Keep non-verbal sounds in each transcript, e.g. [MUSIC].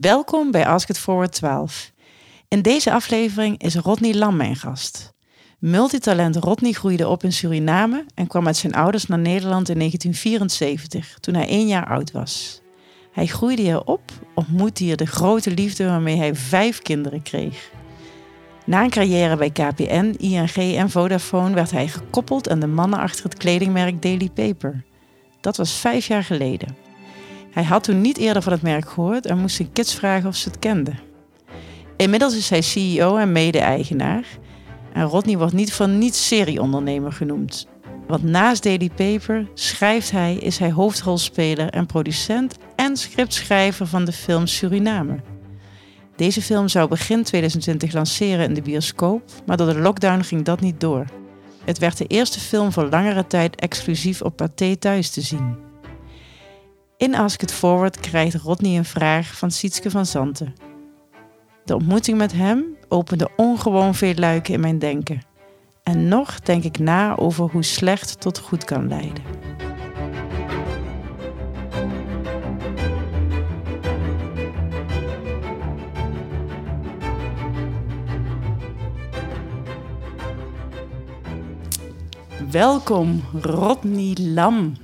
Welkom bij Ask It Forward 12. In deze aflevering is Rodney Lam mijn gast. Multitalent Rodney groeide op in Suriname en kwam met zijn ouders naar Nederland in 1974, toen hij één jaar oud was. Hij groeide hier op, ontmoette hier de grote liefde waarmee hij vijf kinderen kreeg. Na een carrière bij KPN, ING en Vodafone werd hij gekoppeld aan de mannen achter het kledingmerk Daily Paper. Dat was vijf jaar geleden. Hij had toen niet eerder van het merk gehoord en moest zijn kids vragen of ze het kenden. Inmiddels is hij CEO en mede-eigenaar. En Rodney wordt niet van niets serieondernemer genoemd. Want naast Daily Paper schrijft hij, is hij hoofdrolspeler en producent en scriptschrijver van de film Suriname. Deze film zou begin 2020 lanceren in de bioscoop, maar door de lockdown ging dat niet door. Het werd de eerste film voor langere tijd exclusief op Pathé thuis te zien. In Ask It Forward krijgt Rodney een vraag van Sietske van Zanten. De ontmoeting met hem opende ongewoon veel luiken in mijn denken. En nog denk ik na over hoe slecht tot goed kan leiden. Welkom, Rodney Lam.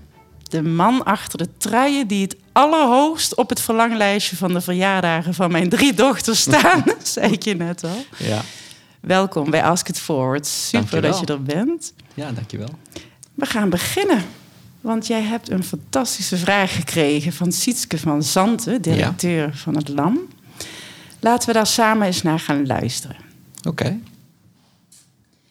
De man achter de truien die het allerhoogst op het verlanglijstje van de verjaardagen van mijn drie dochters staan. [LAUGHS] zei ik je net al. Ja. Welkom bij Ask It Forward. Super Dankjewel. dat je er bent. ja, dankjewel. We gaan beginnen. Want jij hebt een fantastische vraag gekregen van Sietske van Zanten, directeur van het LAM. Laten we daar samen eens naar gaan luisteren. Oké.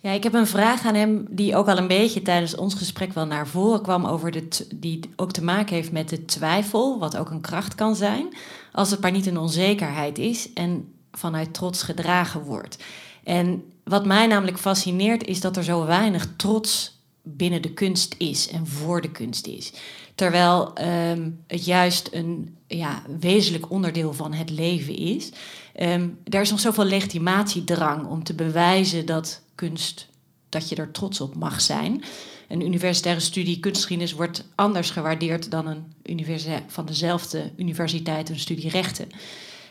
Ja, ik heb een vraag aan hem die ook al een beetje tijdens ons gesprek wel naar voren kwam over de die ook te maken heeft met de twijfel, wat ook een kracht kan zijn, als het maar niet een onzekerheid is en vanuit trots gedragen wordt. En wat mij namelijk fascineert is dat er zo weinig trots binnen de kunst is en voor de kunst is. Terwijl ehm, het juist een ja, wezenlijk onderdeel van het leven is. Ehm er is nog zoveel legitimatiedrang om te bewijzen dat kunst, dat je er trots op mag zijn. Een universitaire studie kunstgeschiedenis wordt anders gewaardeerd dan een universiteit van dezelfde universiteit, een studie rechten.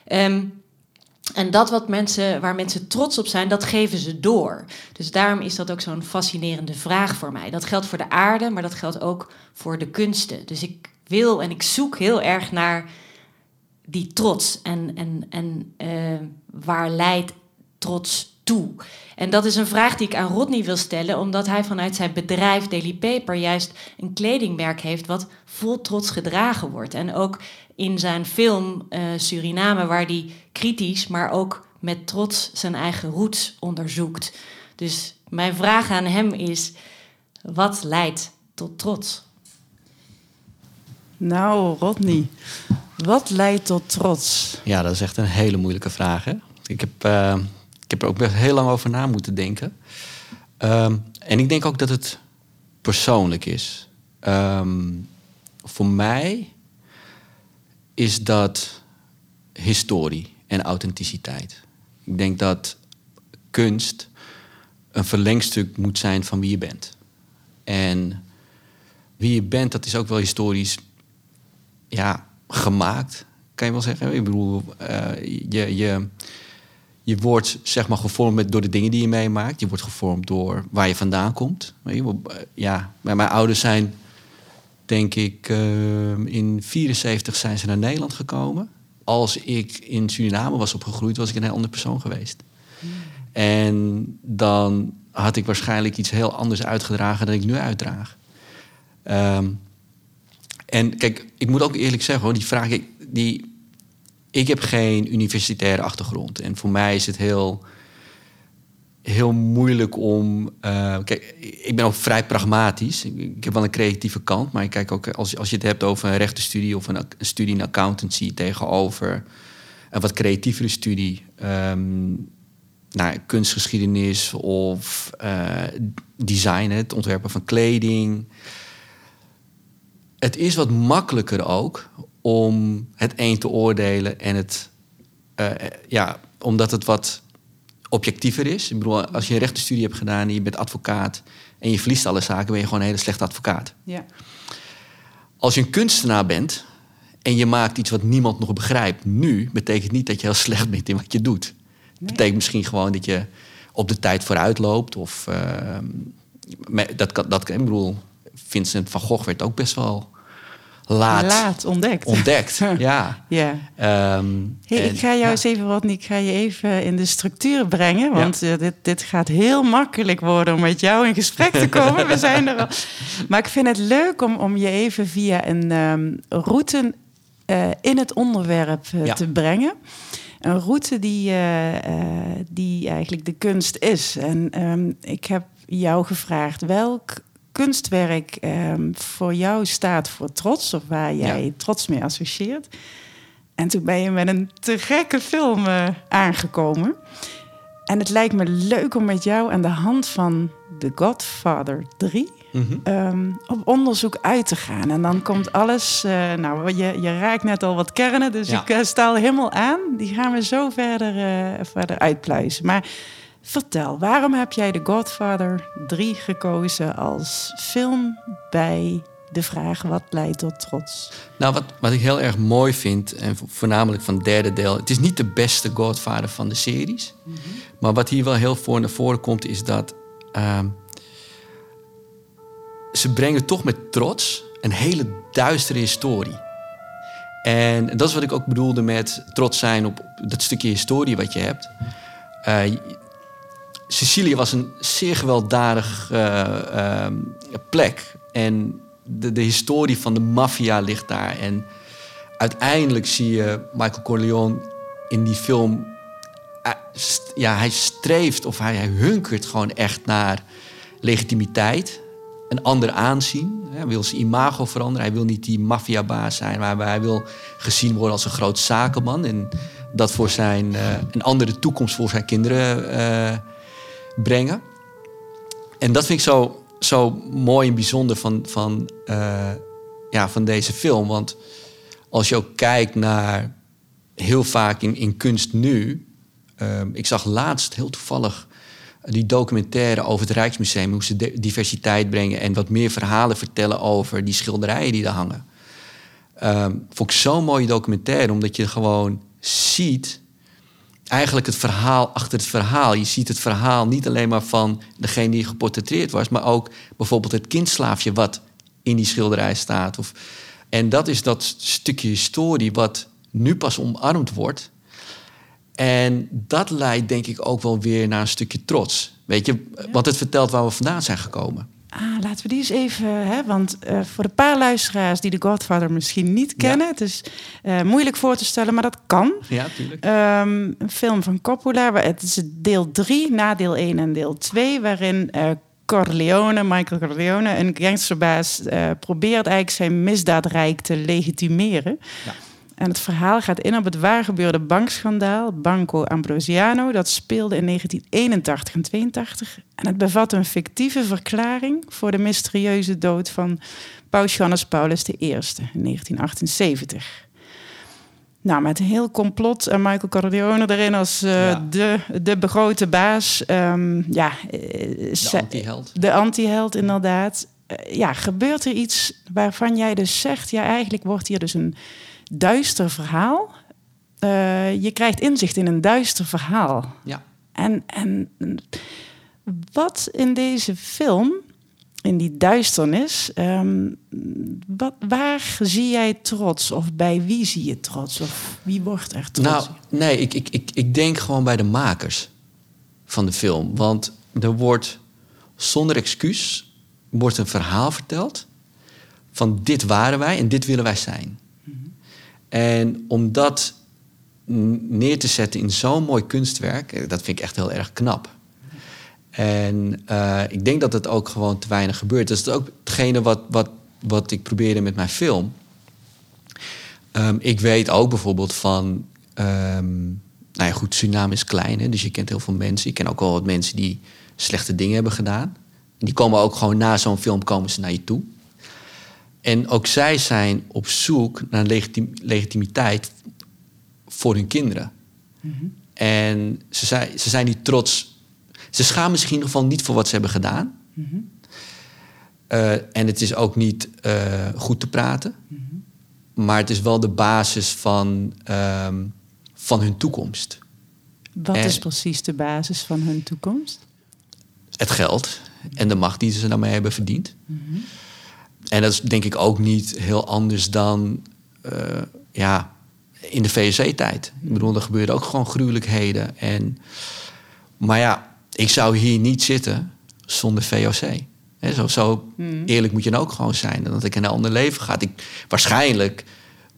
Ehm, en dat wat mensen, waar mensen trots op zijn, dat geven ze door. Dus daarom is dat ook zo'n fascinerende vraag voor mij. Dat geldt voor de aarde, maar dat geldt ook voor de kunsten. Dus ik wil en ik zoek heel erg naar die trots. En, en, en eh, waar leidt trots toe? En dat is een vraag die ik aan Rodney wil stellen, omdat hij vanuit zijn bedrijf Daily Paper juist een kledingmerk heeft wat vol trots gedragen wordt. En ook in zijn film eh, Suriname, waar hij kritisch, maar ook met trots zijn eigen roots onderzoekt. Dus mijn vraag aan hem is: wat leidt tot trots? Nou, Rodney, wat leidt tot trots? Ja, dat is echt een hele moeilijke vraag. Hè? Ik, heb, eh, ik heb er ook best heel lang over na moeten denken. Ehm, en ik denk ook dat het persoonlijk is. Ehm, voor mij is dat historie en authenticiteit. Ik denk dat kunst een verlengstuk moet zijn van wie je bent. En wie je bent, dat is ook wel historisch ja, gemaakt, kan je wel zeggen. Ik bedoel, eh, je, je, je wordt zeg maar gevormd met, door de dingen die je meemaakt. Je wordt gevormd door waar je vandaan komt. Eh, ja, mijn ouders zijn, denk ik, eh, in 74 zijn ze naar Nederland gekomen. Als ik in Suriname was opgegroeid, was ik een heel andere persoon geweest. En dan had ik waarschijnlijk iets heel anders uitgedragen dan ik nu uitdraag. Ehm, en kijk, ik moet ook eerlijk zeggen, hoor, die vraag, die, ik heb geen universitaire achtergrond. En voor mij is het heel, heel moeilijk om. eh, kijk, ik ben ook vrij pragmatisch. Ik, heb wel een creatieve kant, maar ik kijk ook als, als je het hebt over een rechtenstudie of een, studie in accountancy tegenover een wat creatievere studie. ehm, naar kunstgeschiedenis of eh, design, het ontwerpen van kleding. Het is wat makkelijker ook om het een te oordelen en het, eh, ja, omdat het wat objectiever is. Ik bedoel, als je een rechtenstudie hebt gedaan en je bent advocaat en je verliest alle zaken, ben je gewoon een hele slechte advocaat. Ja. Als je een kunstenaar bent en je maakt iets wat niemand nog begrijpt nu, betekent niet dat je heel slecht bent in wat je doet. Het betekent misschien gewoon dat je op de tijd vooruit loopt. Of uh, dat kan, dat, ik bedoel, Vincent van Gogh werd ook best wel laat, laat ontdekt. Ontdekt, [LAUGHS] ja. ja. Ehm, hey, ik ga jou eens even, wat, ik ga je even in de structuur brengen. Want eh, dit, dit gaat heel makkelijk worden om met jou in gesprek te komen. We zijn er al. [LAUGHS] Maar ik vind het leuk om, om je even via een um, route uh, in het onderwerp uh, te brengen. Een route die, die eigenlijk de kunst is. En um, ik heb jou gevraagd welk kunstwerk um, voor jou staat voor trots, of waar jij trots mee associeert. En toen ben je met een te gekke film uh, aangekomen. En het lijkt me leuk om met jou aan de hand van The Godfather 3 mm -hmm. um, op onderzoek uit te gaan. En dan komt alles. Uh, nou, je, je raakt net al wat kernen, dus ja. ik uh, sta al helemaal aan. Die gaan we zo verder, verder uitpluizen. Maar Vertel, waarom heb jij The Godfather 3 gekozen als film bij de vraag wat leidt tot trots? Nou, wat, wat ik heel erg mooi vind, en voornamelijk van het derde deel, het is niet de beste Godfather van de series. Mm -hmm. Maar wat hier wel heel voor naar voren komt, is dat uh, ze brengen toch met trots een hele duistere historie. En dat is wat ik ook bedoelde met trots zijn op dat stukje historie wat je hebt. Uh, Sicilië was een zeer gewelddadig uh, plek. En de, de historie van de maffia ligt daar. En uiteindelijk zie je Michael Corleone in die film... Uh, ja, hij streeft of hij, hij hunkert gewoon echt naar legitimiteit. Een ander aanzien. Hij wil zijn imago veranderen. Hij wil niet die maffiabaas zijn, maar hij wil gezien worden als een groot zakenman. En dat voor zijn, een andere toekomst voor zijn kinderen brengen. En dat vind ik zo, zo mooi en bijzonder van, van, uh, ja, van deze film. Want als je ook kijkt naar heel vaak in, in kunst nu. Uh, ik zag laatst heel toevallig die documentaire over het Rijksmuseum. Hoe ze diversiteit brengen en wat meer verhalen vertellen over die schilderijen die daar hangen. Um, vond ik zo'n mooie documentaire, omdat je gewoon ziet eigenlijk het verhaal achter het verhaal. Je ziet het verhaal niet alleen maar van degene die geportretteerd was, maar ook bijvoorbeeld het kindslaafje wat in die schilderij staat. Of, en dat is dat stukje historie wat nu pas omarmd wordt. En dat leidt denk ik ook wel weer naar een stukje trots. Weet je, want het vertelt waar we vandaan zijn gekomen. Ah, laten we die eens even, hè, want uh, voor de paar luisteraars die de Godfather misschien niet kennen, het is uh, moeilijk voor te stellen, maar dat kan. Ja, tuurlijk. Um, een film van Coppola, het is deel 3 na deel 1 en deel 2, waarin uh, Corleone, Michael Corleone, een gangsterbaas, probeert eigenlijk zijn misdaadrijk te legitimeren. Ja. En het verhaal gaat in op het waargebeurde bankschandaal Banco Ambrosiano. Dat speelde in 1981 en 82. En het bevat een fictieve verklaring voor de mysterieuze dood van Paus Johannes Paulus I in 1978. Nou, met een heel complot en Michael Corleone erin als uh, ja. de, de begrote baas. Um, ja, de antiheld. De antiheld, inderdaad. Uh, ja, gebeurt er iets waarvan jij dus zegt... ja, eigenlijk wordt hier dus een duister verhaal. Uh, je krijgt inzicht in een duister verhaal. Ja. En, en wat in deze film, in die duisternis, um, wat, waar zie jij trots? Of bij wie zie je trots? Of wie wordt er trots? Nou, nee, ik, ik, ik, ik denk gewoon bij de makers van de film. Want er wordt zonder excuus wordt een verhaal verteld van dit waren wij en dit willen wij zijn. En om dat neer te zetten in zo'n mooi kunstwerk, eh, dat vind ik echt heel erg knap. En uh, ik denk dat het ook gewoon te weinig gebeurt. Dat is ook hetgene wat, wat, wat ik probeerde met mijn film. Um, ik weet ook bijvoorbeeld van. Um, nou ja, goed, Suriname is klein, hè, dus je kent heel veel mensen. Ik ken ook wel wat mensen die slechte dingen hebben gedaan. Die komen ook gewoon na zo'n film komen ze naar je toe. En ook zij zijn op zoek naar legitim legitimiteit voor hun kinderen. Mm -hmm. En ze zijn, ze zijn niet trots. Ze schamen misschien in ieder geval niet voor wat ze hebben gedaan. Mm -hmm. uh, en het is ook niet uh, goed te praten. Mm -hmm. maar het is wel de basis van, ehm, van hun toekomst. Wat En- is precies de basis van hun toekomst? Het geld en de macht die ze daarmee hebben verdiend. En dat is denk ik ook niet heel anders dan eh, ja, in de VOC-tijd. Ik bedoel, er gebeurden ook gewoon gruwelijkheden. En, maar ja, ik zou hier niet zitten zonder VOC. Zo, zo eerlijk moet je dan ook gewoon zijn. Dat ik in een ander leven ga. Ik, waarschijnlijk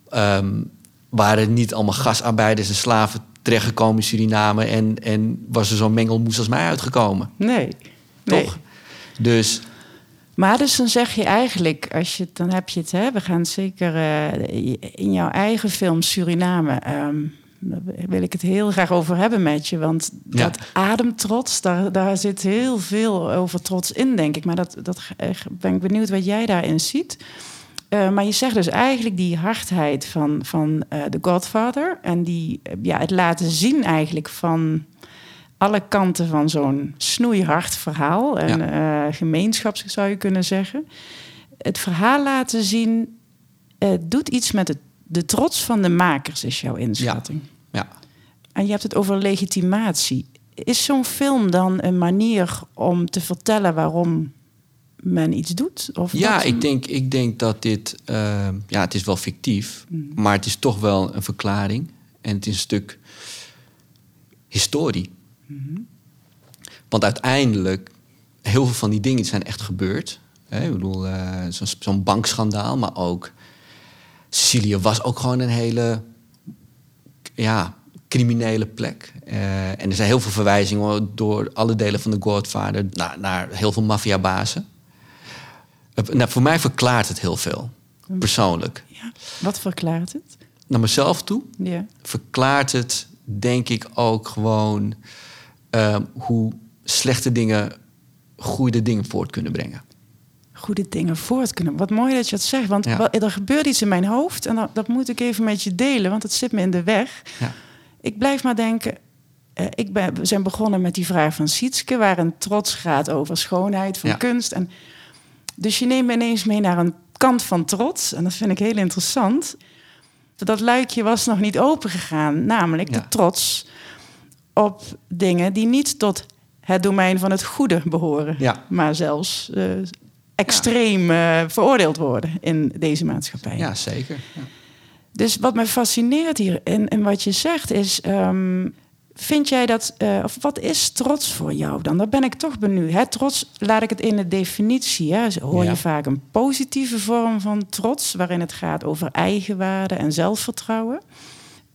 ehm, waren niet allemaal gastarbeiders en slaven terechtgekomen in Suriname... en, en was er zo'n mengelmoes als mij uitgekomen. Nee. nee. Toch? Dus Maar dus dan zeg je eigenlijk, als je, dan heb je het, hè, we gaan zeker eh, in jouw eigen film Suriname, ehm, daar wil ik het heel graag over hebben met je. Want Ja. dat ademtrots, daar, daar zit heel veel over trots in, denk ik. Maar dat, dat eh, ben ik benieuwd wat jij daarin ziet. Eh, maar je zegt dus eigenlijk die hardheid van, van eh The Godfather. En die, ja, het laten zien eigenlijk van alle kanten van zo'n snoeihard verhaal. En eh gemeenschap zou je kunnen zeggen. Het verhaal laten zien eh, doet iets met het, de trots van de makers, is jouw inschatting. ja, En je hebt het over legitimatie. Is zo'n film dan een manier om te vertellen waarom men iets doet? Of ja ik, denk, ik denk dat dit... eh, ja, het is wel fictief, maar het is toch wel een verklaring. En het is een stuk historie. Want uiteindelijk, heel veel van die dingen zijn echt gebeurd. Hè? Ik bedoel, eh, zo'n bankschandaal, maar ook... Sicilië was ook gewoon een hele ja, criminele plek. Eh, en er zijn heel veel verwijzingen door alle delen van de Godfather naar, naar heel veel maffiabazen. Nou, voor mij verklaart het heel veel, persoonlijk. Ja. Wat verklaart het? Naar mezelf toe Ja. verklaart het, denk ik, ook gewoon eh, hoe slechte dingen goede dingen voort kunnen brengen. goede dingen voort kunnen. Wat mooi dat je dat zegt, want Ja. er gebeurt iets in mijn hoofd en dat, dat moet ik even met je delen, want het zit me in de weg. Ja. Ik blijf maar denken. eh, ik ben, we zijn begonnen met die vraag van Sietske, waar een trots gaat over schoonheid van Ja. kunst. En, dus je neemt me ineens mee naar een kant van trots. En dat vind ik heel interessant. Dat luikje was nog niet open gegaan, namelijk de trots op dingen die niet tot het domein van het goede behoren, Ja. maar zelfs eh, extreem eh, veroordeeld worden in deze maatschappij. Ja, zeker. Ja. Dus wat me fascineert hier en, en wat je zegt is... ehm, vind jij dat... eh, of wat is trots voor jou dan? Daar ben ik toch benieuwd. Hè? Trots, laat ik het in de definitie... Hè? hoor Ja. je vaak een positieve vorm van trots... waarin het gaat over eigenwaarde en zelfvertrouwen.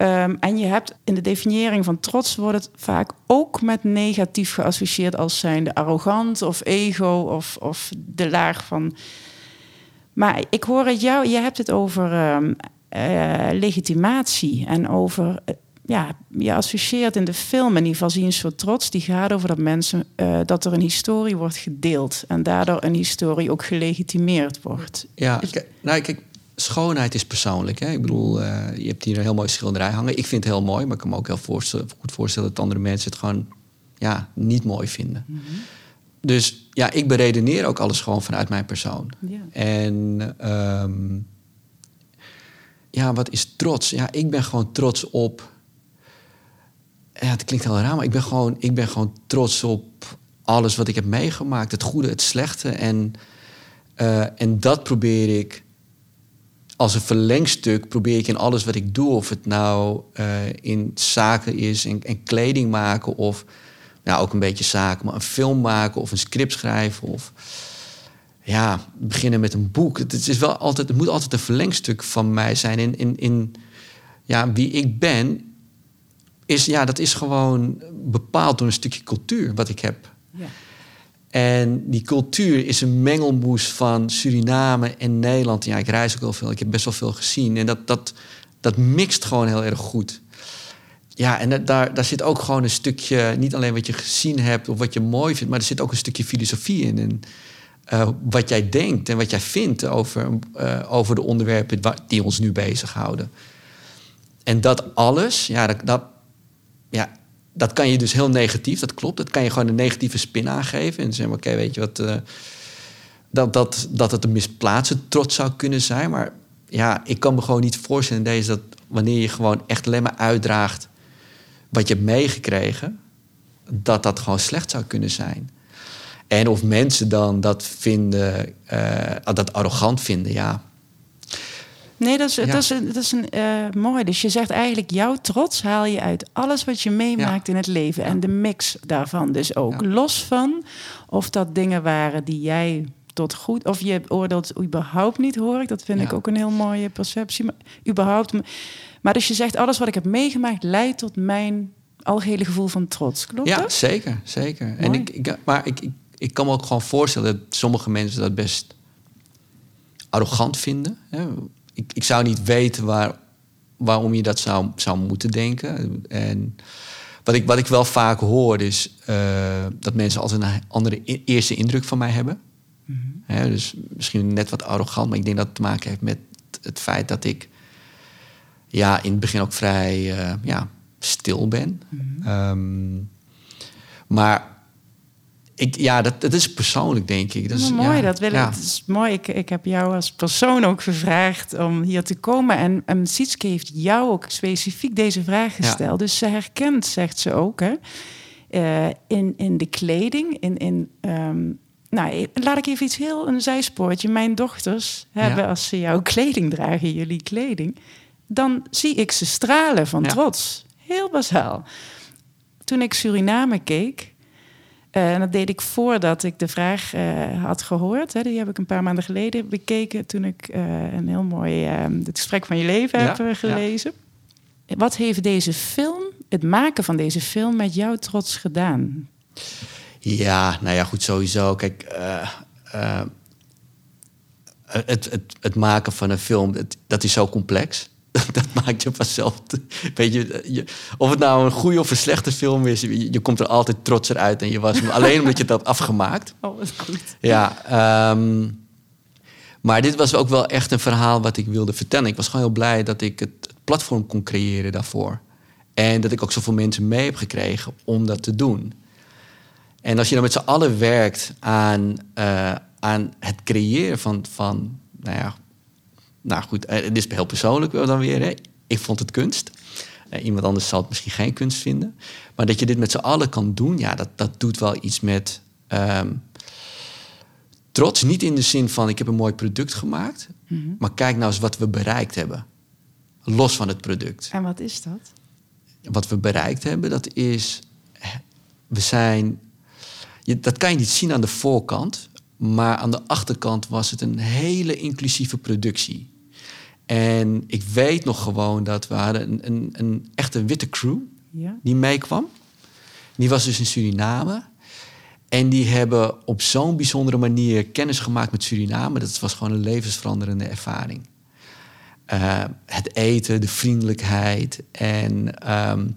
Ehm, en je hebt in de definiëring van trots... wordt het vaak ook met negatief geassocieerd... als zijnde arrogant of ego of, of de laag van... Maar ik hoor het jou, je hebt het over ehm, eh, legitimatie en over, eh, ja, je associeert in de film in ieder geval zie een soort trots die gaat over dat mensen, eh, dat er een historie wordt gedeeld en daardoor een historie ook gelegitimeerd wordt. Ja, kijk, nou, kijk, schoonheid is persoonlijk. Hè? Ik bedoel, eh, je hebt hier een heel mooi schilderij hangen. Ik vind het heel mooi, maar ik kan me ook heel goed voorstellen dat andere mensen het gewoon ja, niet mooi vinden. Dus ja, ik beredeneer ook alles gewoon vanuit mijn persoon. Ja. En ehm, ja, wat is trots? Ja, ik ben gewoon trots op. Ja, het klinkt heel raar, maar ik ben gewoon, ik ben gewoon trots op alles wat ik heb meegemaakt. Het goede, het slechte. En, eh, en dat probeer ik als een verlengstuk, probeer ik in alles wat ik doe, of het nou eh, in zaken is en, en kleding maken, of nou ook een beetje zaken, maar een film maken of een script schrijven of ja, beginnen met een boek. Het, is wel altijd, het moet altijd een verlengstuk van mij zijn. In, in, in ja, wie ik ben, is, ja, dat is gewoon bepaald door een stukje cultuur wat ik heb. Ja. En die cultuur is een mengelmoes van Suriname en Nederland. Ja, ik reis ook wel veel. Ik heb best wel veel gezien. En dat, dat, dat mixt gewoon heel erg goed. Ja, en dat- daar, daar zit ook gewoon een stukje... niet alleen wat je gezien hebt of wat je mooi vindt... maar er zit ook een stukje filosofie in. En eh, wat jij denkt en wat jij vindt over, eh, over de onderwerpen... die ons nu bezighouden. En dat alles, ja, dat, dat, ja, dat kan je dus heel negatief, dat klopt. Dat kan je gewoon een negatieve spin aangeven. En zeggen, oké, weet je wat... eh, dat, dat, dat het een misplaatste trots zou kunnen zijn. Maar ja, ik kan me gewoon niet voorstellen deze dat wanneer je gewoon echt alleen maar uitdraagt wat je hebt meegekregen, dat dat gewoon slecht zou kunnen zijn. En of mensen dan dat vinden, eh, dat arrogant vinden, ja. Nee, dat is, Ja. dat is, een- dat is een, eh, mooi. Dus je zegt eigenlijk, jouw trots haal je uit alles wat je meemaakt in het leven. En de mix daarvan dus ook. Los van of dat dingen waren die jij tot goed... Of je oordeelt überhaupt niet, hoor ik. Dat vind ik ook een heel mooie perceptie. Maar überhaupt... Maar dus je zegt, alles wat ik heb meegemaakt... leidt tot mijn algehele gevoel van trots. Klopt Ja, dat? zeker, zeker. En ik, ik, maar ik, ik, ik kan me ook gewoon voorstellen dat sommige mensen dat best arrogant vinden. Hè. Ik, ik zou niet weten waar, waarom je dat zou, zou moeten denken. En wat ik, wat ik wel vaak hoor is eh, dat mensen altijd een andere eerste indruk van mij hebben. Hè, dus misschien net wat arrogant, maar ik denk dat het te maken heeft met het feit dat ik ja, in het begin ook vrij eh, ja, stil ben. Ehm, maar ik, ja, dat, dat is persoonlijk, denk ik. Dat is, Maar mooi, ja, dat wil ik. ja. Het is mooi. Ik, ik heb jou als persoon ook gevraagd om hier te komen. En, en Sietske heeft jou ook specifiek deze vraag gesteld. Dus ze herkent, zegt ze ook, hè, eh, in, in de kleding. In, in, ehm, nou, laat ik even iets heel een zijspoortje. Mijn dochters hebben, als ze jouw kleding dragen, jullie kleding, dan zie ik ze stralen van trots. Heel basaal. Toen ik Suriname keek, en dat deed ik voordat ik de vraag eh, had gehoord. Hè. Die heb ik een paar maanden geleden bekeken toen ik eh, een heel mooi eh, het gesprek van je leven Ja, heb eh, gelezen. Wat heeft deze film, het maken van deze film, met jou trots gedaan? Ja, nou ja, goed, sowieso. Kijk, eh, eh, het, het, het maken van een film, het- dat is zo complex. Dat maakt je vanzelf. Weet je, je, of het nou een goede of een slechte film is, je, je komt er altijd trotser uit. En je was alleen omdat je het had afgemaakt. [LAUGHS] Oh, wat goed. Ja, ehm, maar dit was ook wel echt een verhaal wat ik wilde vertellen. Ik was gewoon heel blij dat ik het, het platform kon creëren daarvoor. En dat ik ook zoveel mensen mee heb gekregen om dat te doen. En als je dan met z'n allen werkt aan, eh, aan het creëren van, van nou ja, nou goed, eh, dit is heel persoonlijk wel dan weer. Hè. Ik vond het kunst. Eh, iemand anders zal het misschien geen kunst vinden. Maar dat je dit met z'n allen kan doen, ja, dat, dat doet wel iets met ehm, trots. Niet in de zin van ik heb een mooi product gemaakt. Maar kijk nou eens wat we bereikt hebben. Los van het product. En wat is dat? Wat we bereikt hebben, dat is... We zijn... Je, dat kan je niet zien aan de voorkant. Maar aan de achterkant was het een hele inclusieve productie. En ik weet nog gewoon dat we hadden een, een, een echte witte crew Ja. die meekwam. Die was dus in Suriname. En die hebben op zo'n bijzondere manier kennis gemaakt met Suriname. Dat was gewoon een levensveranderende ervaring. Eh, het eten, de vriendelijkheid. En, ehm,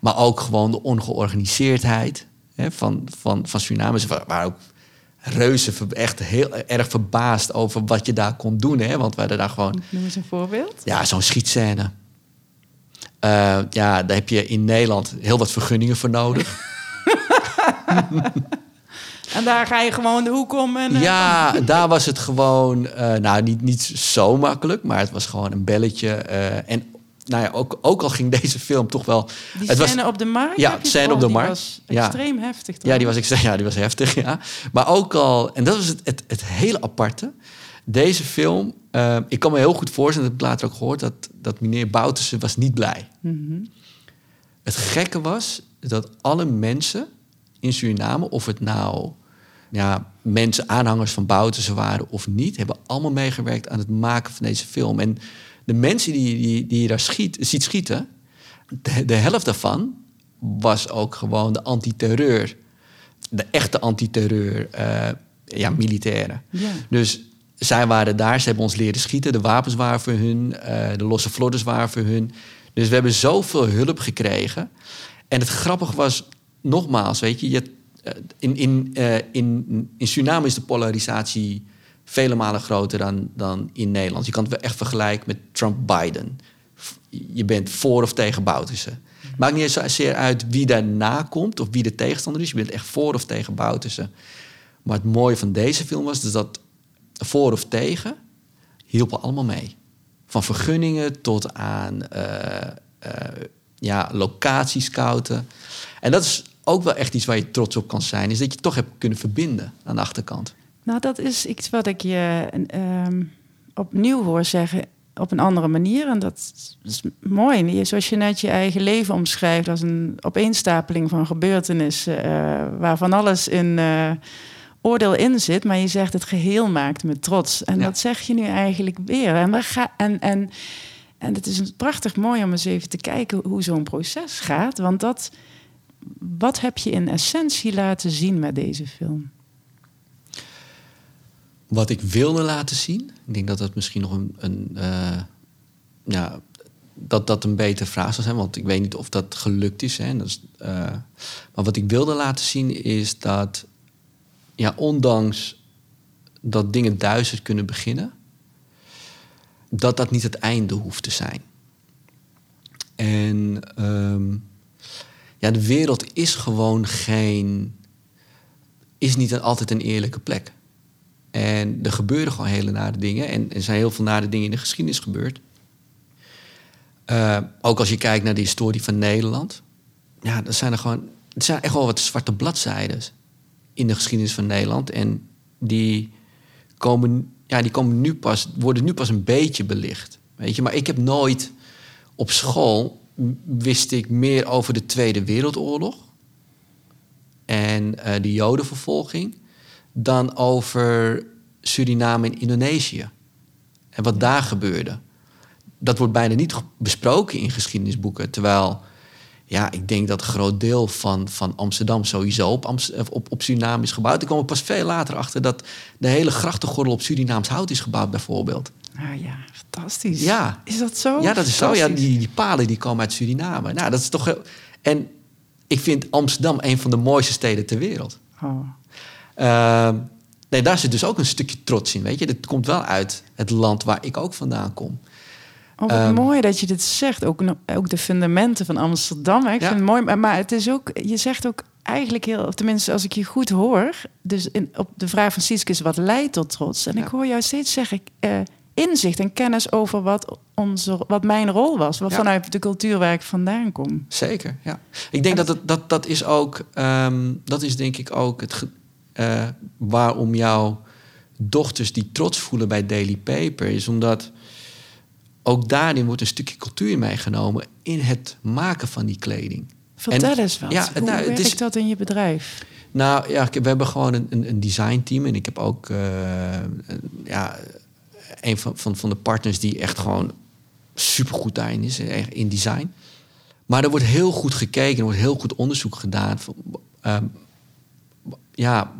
maar ook gewoon de ongeorganiseerdheid hè, van, van, van Suriname. Ze waren ook reuze echt heel erg verbaasd over wat je daar kon doen. Hè? Want we hadden daar gewoon Noem eens een voorbeeld. ja, zo'n schietscène. Eh, ja, daar heb je in Nederland heel wat vergunningen voor nodig. [LAUGHS] En daar ga je gewoon de hoek om. En, eh, Ja, [LAUGHS] daar was het gewoon, eh, nou niet, niet zo makkelijk, maar het was gewoon een belletje. en nou ja, ook, ook al ging [LAUGHS] deze film toch wel. Die het was, scène op de markt? Ja, scène op de markt. was Ja. extreem heftig. toch? ja, die was, ex- [LAUGHS] ja, die was heftig, ja. Maar ook al, en dat was het, het, het hele aparte. Deze film, eh, ik kan me heel goed voorstellen, dat heb ik later ook gehoord, dat, dat meneer Boutersen was niet blij. Mhm. Het gekke was dat alle mensen in Suriname, of het nou ja, mensen, aanhangers van Bouterse waren of niet, hebben allemaal meegewerkt aan het maken van deze film. En de mensen die, die, die je daar schiet, ziet schieten, de, de helft daarvan was ook gewoon de antiterreur. De echte antiterreur, eh ja, militairen. Ja. Dus zij waren daar, ze hebben ons leren schieten. De wapens waren voor hun, eh, de losse vlodders waren voor hun. Dus we hebben zoveel hulp gekregen. En het grappige was, nogmaals, weet je, je eh, in, in, in, in Suriname is de polarisatie vele malen groter dan, dan in Nederland. Je kan het wel echt vergelijken met Trump-Biden. Je bent voor of tegen Bouterse. Maakt niet zozeer uit wie daarna komt of wie de tegenstander is. Je bent echt voor of tegen Bouterse. Maar het mooie van deze film was dus dat voor of tegen hielpen allemaal mee. Van vergunningen tot aan uh, uh, ja, locatiescouten. En dat is ook wel echt iets waar je trots op kan zijn. Is dat je toch hebt kunnen verbinden aan de achterkant. Nou, dat is iets wat ik je uh, opnieuw hoor zeggen op een andere manier. En dat is mooi. Zoals je net je eigen leven omschrijft als een opeenstapeling van gebeurtenissen, uh, waarvan alles in uh, oordeel in zit, maar je zegt het geheel maakt me trots. En dat zeg je nu eigenlijk weer. En, we gaan, en, en, en het is prachtig mooi om eens even te kijken hoe zo'n proces gaat. Want dat, wat heb je in essentie laten zien met deze film? Wat ik wilde laten zien, ik denk dat dat misschien nog een, een uh, ja, dat dat een betere vraag zou zijn, want ik weet niet of dat gelukt is. Hè. Dat is uh, maar wat ik wilde laten zien is dat, ja, ondanks dat dingen duister kunnen beginnen, dat dat niet het einde hoeft te zijn. En um, ja, de wereld is gewoon geen, is niet altijd een eerlijke plek. En er gebeuren gewoon hele nare dingen. En er zijn heel veel nare dingen in de geschiedenis gebeurd. Uh, ook als je kijkt naar de historie van Nederland. Ja, er zijn er gewoon. Er zijn echt wel wat zwarte bladzijden in de geschiedenis van Nederland. En die komen, ja, die komen nu pas, worden nu pas een beetje belicht. Weet je, maar ik heb nooit op school wist ik meer over de Tweede Wereldoorlog en uh, de Jodenvervolging dan over Suriname en Indonesië. En wat daar gebeurde. Dat wordt bijna niet besproken in geschiedenisboeken. Terwijl, ja, ik denk dat een groot deel van, van Amsterdam sowieso op, op, op Suriname is gebouwd. Ik kwam er pas veel later achter dat de hele grachtengordel op Surinaams hout is gebouwd, bijvoorbeeld. Ah ja, fantastisch. Ja. Is dat zo? Ja, dat is zo. Ja, die, die palen die komen uit Suriname. Nou, dat is toch... Heel... En ik vind Amsterdam een van de mooiste steden ter wereld. Oh. Uh, nee, daar zit dus ook een stukje trots in, weet je. Dat komt wel uit het land waar ik ook vandaan kom. Oh, wat um, mooi dat je dit zegt. Ook, ook de fundamenten van Amsterdam. Ik ja. vind het mooi. Maar het is ook, je zegt ook eigenlijk heel, tenminste als ik je goed hoor, dus in, op de vraag van Sietske is wat leidt tot trots. En ja. ik hoor jou steeds zeggen, uh, inzicht en kennis over wat, onze, wat mijn rol was. Wat ja. vanuit de cultuur waar ik vandaan kom. Zeker, ja. Ik denk dat, het, dat dat is ook, um, dat is denk ik ook het, uh, waarom jouw dochters die trots voelen bij Daily Paper, is omdat ook daarin wordt een stukje cultuur meegenomen in het maken van die kleding. Vertel en, eens wat. Ja, Hoe nou, werkt is, dat in je bedrijf? Nou ja, we hebben gewoon een, een, een designteam en ik heb ook uh, ja, een van, van, van de partners die echt gewoon supergoed daarin is, in design. Maar er wordt heel goed gekeken, er wordt heel goed onderzoek gedaan. Van, uh, ja,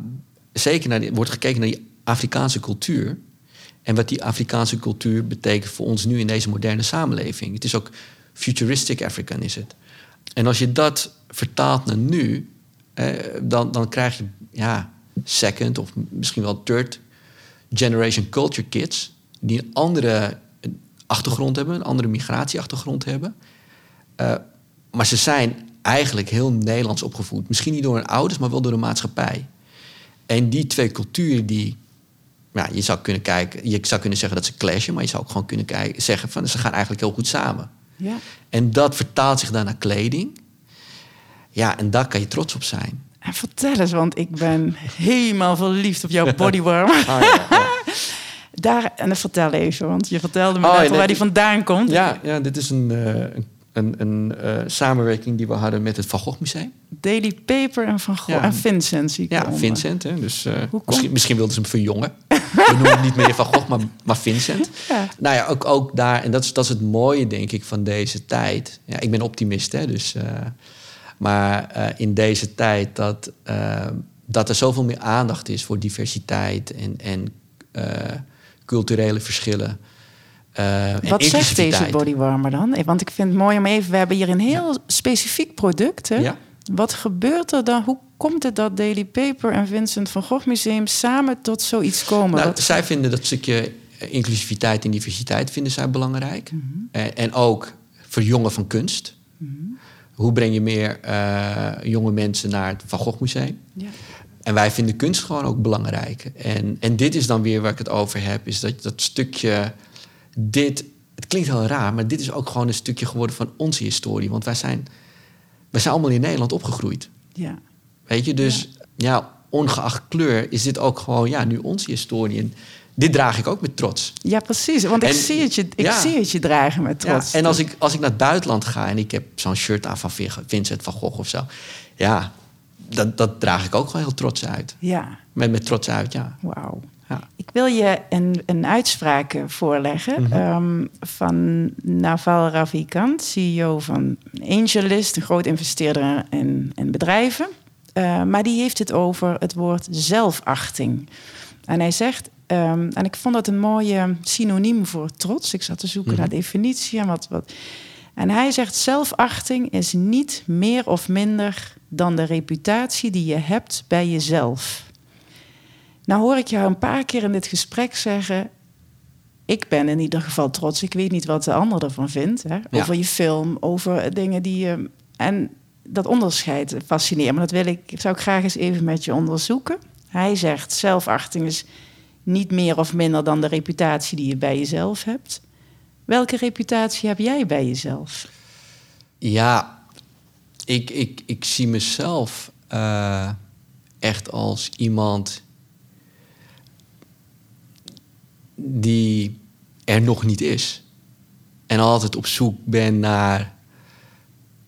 zeker naar wordt gekeken naar die Afrikaanse cultuur. En wat die Afrikaanse cultuur betekent voor ons nu in deze moderne samenleving. Het is ook futuristic African, is het. En als je dat vertaalt naar nu, eh, dan, dan krijg je ja, second of misschien wel third generation culture kids die een andere achtergrond hebben, een andere migratieachtergrond hebben. Uh, maar ze zijn eigenlijk heel Nederlands opgevoed. Misschien niet door hun ouders, maar wel door de maatschappij. En die twee culturen die. Ja, je zou kunnen kijken, je zou kunnen zeggen dat ze clashen, maar je zou ook gewoon kunnen kijken, zeggen van ze gaan eigenlijk heel goed samen. Ja. En dat vertaalt zich dan naar kleding. Ja, en daar kan je trots op zijn. En vertel eens, want ik ben helemaal verliefd op jouw [LAUGHS] bodywarmer. Ja, ja. Daar, en vertel even, want je vertelde me oh, net waar die vandaan komt. Ja, ja dit is een, uh, een, een uh, samenwerking die we hadden met het Van Gogh Museum. Daily Paper en Van Gogh en Vincent zie ik Ja. Vincent. Hè, dus, uh, misschien, misschien wilden ze hem verjongen. we noemen het niet meer Van Gogh, maar, maar Vincent. [LAUGHS] Ja. Nou ja, ook, ook daar, en dat is, dat is het mooie denk ik van deze tijd. Ja, ik ben optimist, hè, dus... maar in deze tijd dat, dat er zoveel meer aandacht is voor diversiteit en, en culturele verschillen. Uh, Wat zegt deze bodywarmer dan? Want ik vind het mooi om even... We hebben hier een heel specifiek product. Hè? Ja. Wat gebeurt er dan? Hoe komt het dat Daily Paper en Vincent van Gogh Museum... samen tot zoiets komen? Nou, zij vinden dat stukje inclusiviteit en diversiteit vinden zij belangrijk. Mm -hmm. en, en, ook verjongen van kunst. Mm -hmm. Hoe breng je meer uh, jonge mensen naar het Van Gogh Museum? Ja. En wij vinden kunst gewoon ook belangrijk. En, en dit is dan weer waar ik het over heb, is dat dat stukje. Dit het klinkt heel raar, maar dit is ook gewoon een stukje geworden van onze historie. Want wij zijn, wij zijn allemaal in Nederland opgegroeid. Ja. Weet je, dus ja. ongeacht kleur is dit ook gewoon ja, nu onze historie. En dit draag ik ook met trots. Ja, precies. Want ik, En- zie, het je, ik ja. zie het je dragen met trots. Ja, en als ik, als ik naar het buitenland ga en ik heb zo'n shirt aan van Vincent van Gogh of zo. Ja, dat, dat draag ik ook gewoon heel trots uit. Ja, Met, met trots uit, ja. wauw. Wil je een, een uitspraak eh, voorleggen Mhm. ehm, van Naval Ravikant, CEO van AngelList, een groot investeerder in, in bedrijven. Eh, maar die heeft het over het woord zelfachting. En hij zegt, ehm, en ik vond dat een mooie synoniem voor trots. Ik zat te zoeken Mhm. naar definitie en wat, wat. En hij zegt, zelfachting is niet meer of minder dan de reputatie die je hebt bij jezelf. Nou hoor ik jou een paar keer in dit gesprek zeggen... ik ben in ieder geval trots. Ik weet niet wat de ander ervan vindt. Hè? Ja. Over je film, over dingen die je... En dat onderscheid fascineert me. Dat wil ik, zou ik graag eens even met je onderzoeken. Hij zegt, zelfachting is niet meer of minder dan de reputatie die je bij jezelf hebt. Welke reputatie heb jij bij jezelf? Ja, ik, ik, ik zie mezelf eh, echt als iemand die er nog niet is. En altijd op zoek ben naar,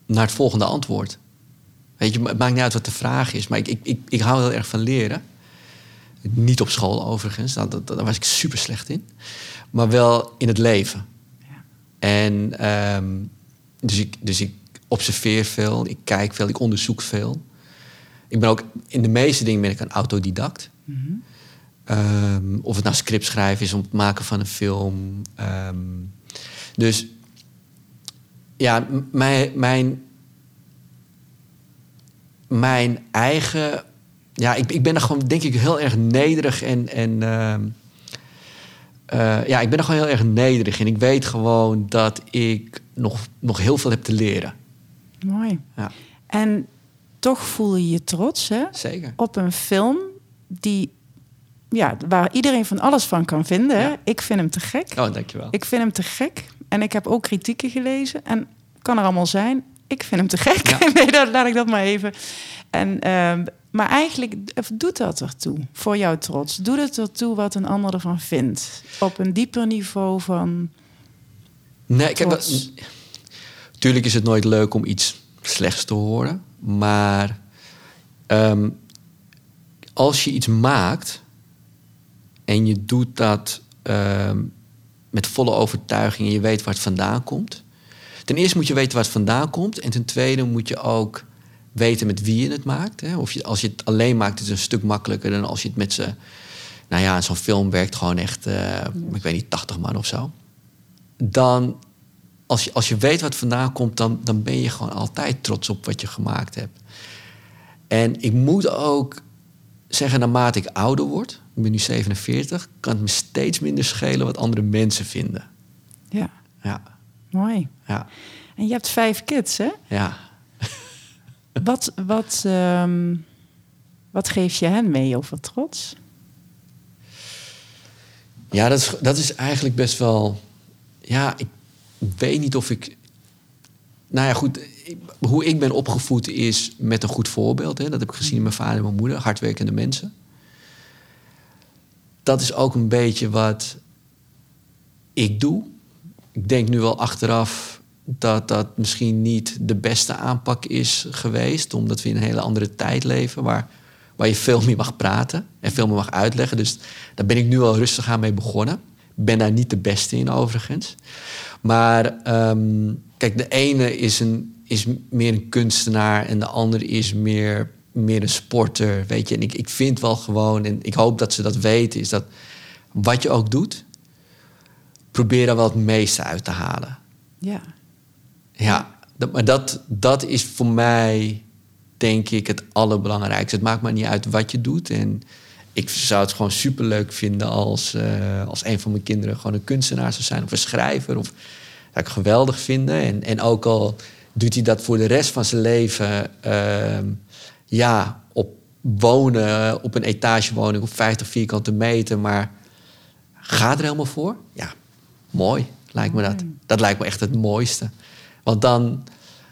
naar het volgende antwoord. Weet je, het maakt niet uit wat de vraag is, maar ik, ik, ik, ik hou heel erg van leren. Niet op school overigens, daar, daar, daar was ik super slecht in. Maar wel in het leven. En ehm, dus, ik, dus ik observeer veel, ik kijk veel, ik onderzoek veel. Ik ben ook, in de meeste dingen ben ik een autodidact. Ehm, of het nou script schrijven is om het maken van een film. Ehm, dus ja, mijn, mijn, mijn eigen. Ja, ik, ik ben er gewoon, denk ik, heel erg nederig en. en ehm, eh, ja, ik ben er gewoon heel erg nederig in. Ik weet gewoon dat ik nog, nog heel veel heb te leren. Mooi. Ja, En toch voel je je trots, hè? zeker. op een film die, ja, waar iedereen van alles van kan vinden. Ja. Ik vind hem te gek. Oh, dankjewel. Ik vind hem te gek. En ik heb ook kritieken gelezen. En kan er allemaal zijn. Ik vind hem te gek. Ja. [LAUGHS] nee, dat, laat ik dat maar even. En, ehm, maar eigenlijk eh, doet dat ertoe voor jouw trots. Doet het ertoe wat een ander ervan vindt. Op een dieper niveau van... Nee, trots. dat- tuurlijk is het nooit leuk om iets slechts te horen. Maar ehm, als je iets maakt en je doet dat ehm, met volle overtuiging en je weet waar het vandaan komt. Ten eerste moet je weten waar het vandaan komt. En ten tweede moet je ook weten met wie je het maakt. Hè. Of je, als je het alleen maakt, is het een stuk makkelijker dan als je het met z'n... Nou ja, zo'n film werkt gewoon echt, eh, ik weet niet, 80 man of zo. Dan, als je, als je weet wat het vandaan komt, dan, dan ben je gewoon altijd trots op wat je gemaakt hebt. En ik moet ook zeggen, naarmate ik ouder word, ik ben nu 47, kan het me steeds minder schelen wat andere mensen vinden. Ja, Ja, mooi. ja, En je hebt vijf kids, hè? ja. [LAUGHS] Wat, wat, ehm, wat geef je hen mee over trots? Ja, dat is, dat is eigenlijk best wel. Ja, ik weet niet of ik. Nou ja, goed. ik- hoe ik ben opgevoed is met een goed voorbeeld. Hè. Dat heb ik gezien in mijn vader en mijn moeder, hardwerkende mensen. Dat is ook een beetje wat ik doe. Ik denk nu wel achteraf dat dat misschien niet de beste aanpak is geweest, omdat we in een hele andere tijd leven waar, waar je veel meer mag praten en veel meer mag uitleggen. Dus daar ben ik nu al rustig aan mee begonnen. Ben daar niet de beste in, overigens. Maar ehm, kijk, de ene is, een, is meer een kunstenaar en de andere is meer, meer een sporter. Weet je, en ik, ik vind wel gewoon, en ik hoop dat ze dat weten, is dat wat je ook doet, probeer daar wel het meeste uit te halen. Ja, Ja, dat, maar dat, dat is voor mij, denk ik, het allerbelangrijkste. Het maakt maar niet uit wat je doet. En ik zou het gewoon superleuk vinden als, eh, als een van mijn kinderen gewoon een kunstenaar zou zijn of een schrijver. Of, zou ik geweldig vinden. En, en ook al doet hij dat voor de rest van zijn leven, ehm, ja, op wonen, op een etagewoning op 50 vierkante meter, maar gaat er helemaal voor? Ja, mooi. lijkt me dat. Dat lijkt me echt het mooiste. Want dan,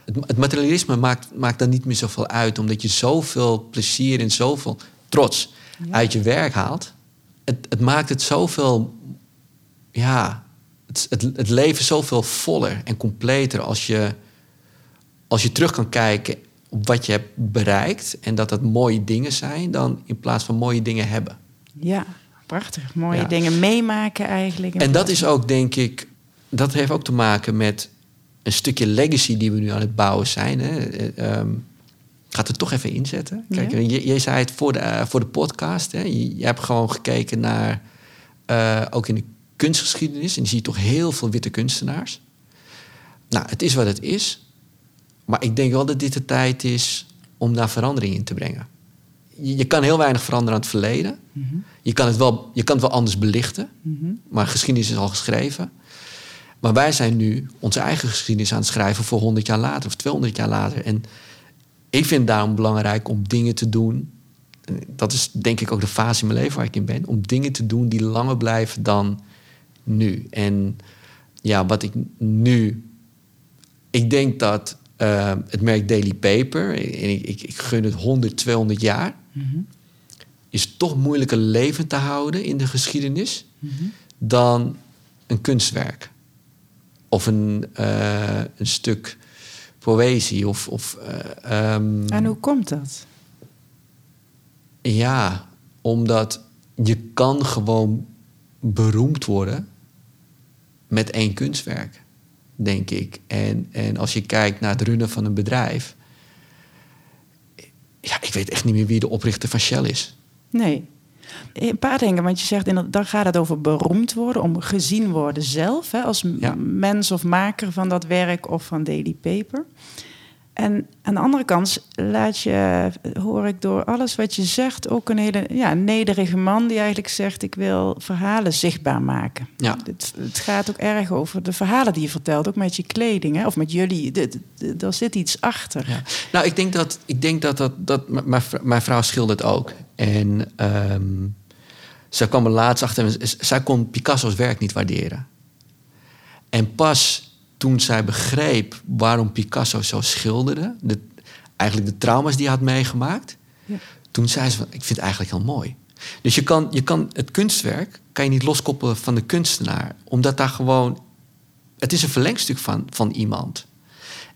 het, het materialisme maakt, maakt dan niet meer zoveel uit, omdat je zoveel plezier en zoveel trots uit je werk haalt. Het, het maakt het zoveel, ja, het, het, het leven zoveel voller en completer als je, als je terug kan kijken op wat je hebt bereikt en dat dat mooie dingen zijn, dan in plaats van mooie dingen hebben. Ja, prachtig. Mooie dingen meemaken eigenlijk. En dat is ook, denk ik, dat heeft ook te maken met een stukje legacy die we nu aan het bouwen zijn. Hè. Um, gaat het toch even inzetten. Kijk, je, je, zei het voor de, uh, voor de podcast. Hè. Je, je, hebt gewoon gekeken naar, uh, ook in de kunstgeschiedenis. En je ziet toch heel veel witte kunstenaars. Nou, het is wat het is. Maar ik denk wel dat dit de tijd is om daar verandering in te brengen. Je, je kan heel weinig veranderen aan het verleden. Mm -hmm. je, kan het wel, je kan het wel anders belichten. Mm -hmm. Maar geschiedenis is al geschreven. Maar wij zijn nu onze eigen geschiedenis aan het schrijven voor 100 jaar later of 200 jaar later. En ik vind het daarom belangrijk om dingen te doen. Dat is denk ik ook de fase in mijn leven waar ik in ben. Om dingen te doen die langer blijven dan nu. En ja, wat ik nu. Ik denk dat uh, het merk Daily Paper, en ik, ik, ik gun het 100, 200 jaar, mm -hmm. is toch moeilijker levend te houden in de geschiedenis mm -hmm. dan een kunstwerk of een, uh, een stuk poëzie. Of, of, uh, um, en hoe komt dat? Ja, omdat je kan gewoon beroemd worden met één kunstwerk, denk ik. En, en als je kijkt naar het runnen van een bedrijf... Ja, ik weet echt niet meer wie de oprichter van Shell is. Nee. Een paar dingen, want je zegt, dan gaat het over beroemd worden, om gezien worden zelf, hè, als ja. mens of maker van dat werk of van Daily Paper. En aan de andere kant laat je, hoor ik door alles wat je zegt, ook een hele ja, nederige man die eigenlijk zegt: Ik wil verhalen zichtbaar maken. Ja. Het, het gaat ook erg over de verhalen die je vertelt, ook met je kleding hè, of met jullie. Er zit iets achter. Ja. Nou, ik denk dat, ik denk dat, dat, dat mijn, vrouw schildert ook. En um, zij kwam er laatst achter, zij kon Picasso's werk niet waarderen. En pas toen zij begreep waarom Picasso zo schilderde, de, eigenlijk de trauma's die hij had meegemaakt, ja. toen zei ze: van, Ik vind het eigenlijk heel mooi. Dus je kan, je kan het kunstwerk kan je niet loskoppelen van de kunstenaar, omdat daar gewoon. Het is een verlengstuk van, van iemand.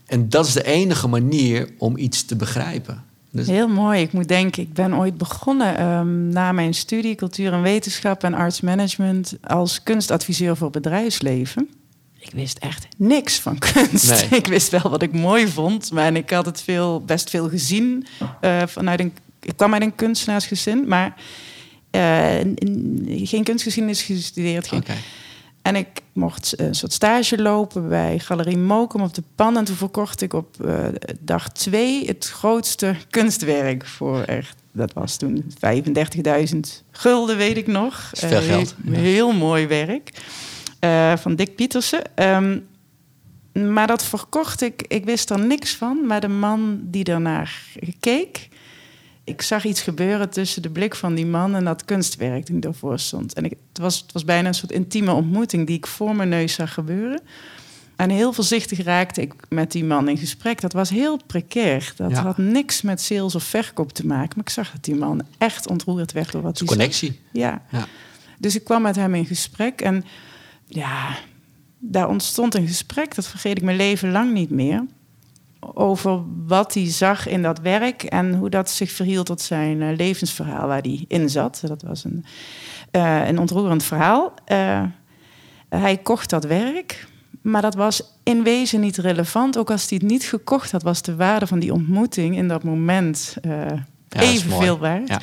En dat is de enige manier om iets te begrijpen. Dus... Heel mooi. Ik moet denken, ik ben ooit begonnen um, na mijn studie cultuur en wetenschap en arts management als kunstadviseur voor bedrijfsleven ik wist echt niks van kunst. Nee. [LAUGHS] Ik wist wel wat ik mooi vond, maar ik had het veel, best veel gezien uh, vanuit een. Ik kwam uit een kunstenaarsgezin, maar uh, geen kunstgeschiedenis gestudeerd. Geen. Okay. En ik mocht een soort stage lopen bij Galerie Mokum op de Pan. En toen verkocht ik op uh, dag twee het grootste kunstwerk voor echt. Dat was toen 35.000 gulden, weet ik nog. veel geld. Heel, heel mooi werk. Uh, van Dick Pietersen. Um, maar dat verkocht ik. Ik wist er niks van. Maar de man die ernaar keek. Ik zag iets gebeuren tussen de blik van die man en dat kunstwerk die ervoor stond. En ik, het, was, het was bijna een soort intieme ontmoeting die ik voor mijn neus zag gebeuren. En heel voorzichtig raakte ik met die man in gesprek. Dat was heel precair. Dat ja. had niks met sales of verkoop te maken. Maar ik zag dat die man echt ontroerd werd door wat hij connectie. Ja. ja. Dus ik kwam met hem in gesprek. En ja, daar ontstond een gesprek, dat vergeet ik mijn leven lang niet meer. Over wat hij zag in dat werk en hoe dat zich verhield tot zijn uh, levensverhaal waar hij in zat. Dat was een, uh, een ontroerend verhaal. Uh, hij kocht dat werk, maar dat was in wezen niet relevant. Ook als hij het niet gekocht had, was de waarde van die ontmoeting in dat moment ja, evenveel waard. Ja.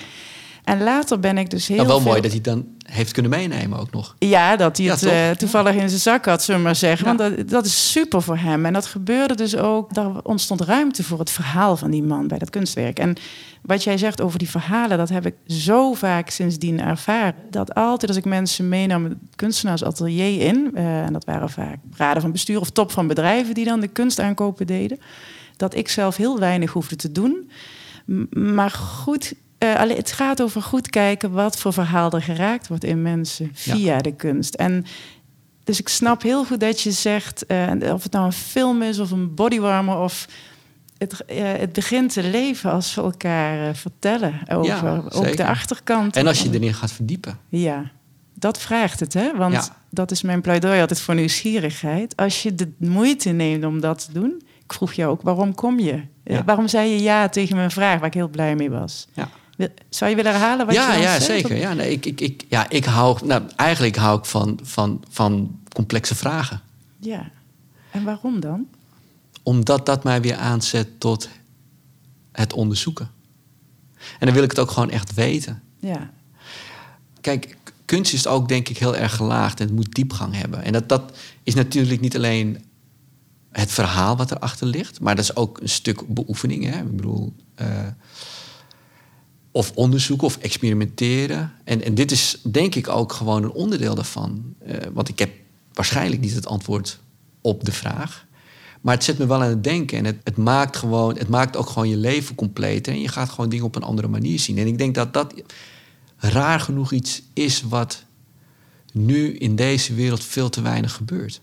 En later ben ik dus heel. Nou, wel veel... mooi dat hij dan heeft kunnen meenemen ook nog. Ja, dat hij het uh, toevallig in zijn zak had, zullen we maar zeggen. Ja. Want dat, dat, is super voor hem. En dat gebeurde dus ook. Daar ontstond ruimte voor het verhaal van die man bij dat kunstwerk. En wat jij zegt over die verhalen, dat heb ik zo vaak sindsdien ervaren. Dat altijd als ik mensen meenam het kunstenaarsatelier in, uh, en dat waren vaak raden van bestuur of top van bedrijven die dan de kunstaankopen deden, dat ik zelf heel weinig hoefde te doen. Maar goed uh, alleen, het gaat over goed kijken wat voor verhaal er geraakt wordt in mensen via ja. de kunst. En dus ik snap heel goed dat je zegt, eh, of het nou een film is of een bodywarmer of het, eh, het begint te leven als we elkaar eh, vertellen over Ja, ook de achterkant. En als je erin gaat verdiepen. Ja, dat vraagt het, hè? Want Ja. dat is mijn pleidooi altijd voor nieuwsgierigheid. Als je de moeite neemt om dat te doen. Ik vroeg jou ook, waarom kom je? Eh, Ja. Waarom zei je ja tegen mijn vraag, waar ik heel blij mee was? Ja. Zou je willen herhalen wat je ja, dan ja, zegt? zeker. Ja, nee, ik, ik, ik, ja, ik hou, nou, eigenlijk hou ik van, van, van complexe vragen. Ja. En waarom dan? Omdat dat mij weer aanzet tot het onderzoeken. En dan wil ik het ook gewoon echt weten. Ja, Kijk, kunst is ook denk ik heel erg gelaagd en het moet diepgang hebben. En dat, dat is natuurlijk niet alleen het verhaal wat erachter ligt, maar dat is ook een stuk beoefening. Hè? Ik bedoel, eh, of onderzoeken of experimenteren. En, en dit is denk ik ook gewoon een onderdeel daarvan. Eh, want ik heb waarschijnlijk niet het antwoord op de vraag. Maar het zet me wel aan het denken. En het, het, maakt gewoon, het maakt ook gewoon je leven completer. En je gaat gewoon dingen op een andere manier zien. En ik denk dat dat raar genoeg iets is wat nu in deze wereld veel te weinig gebeurt.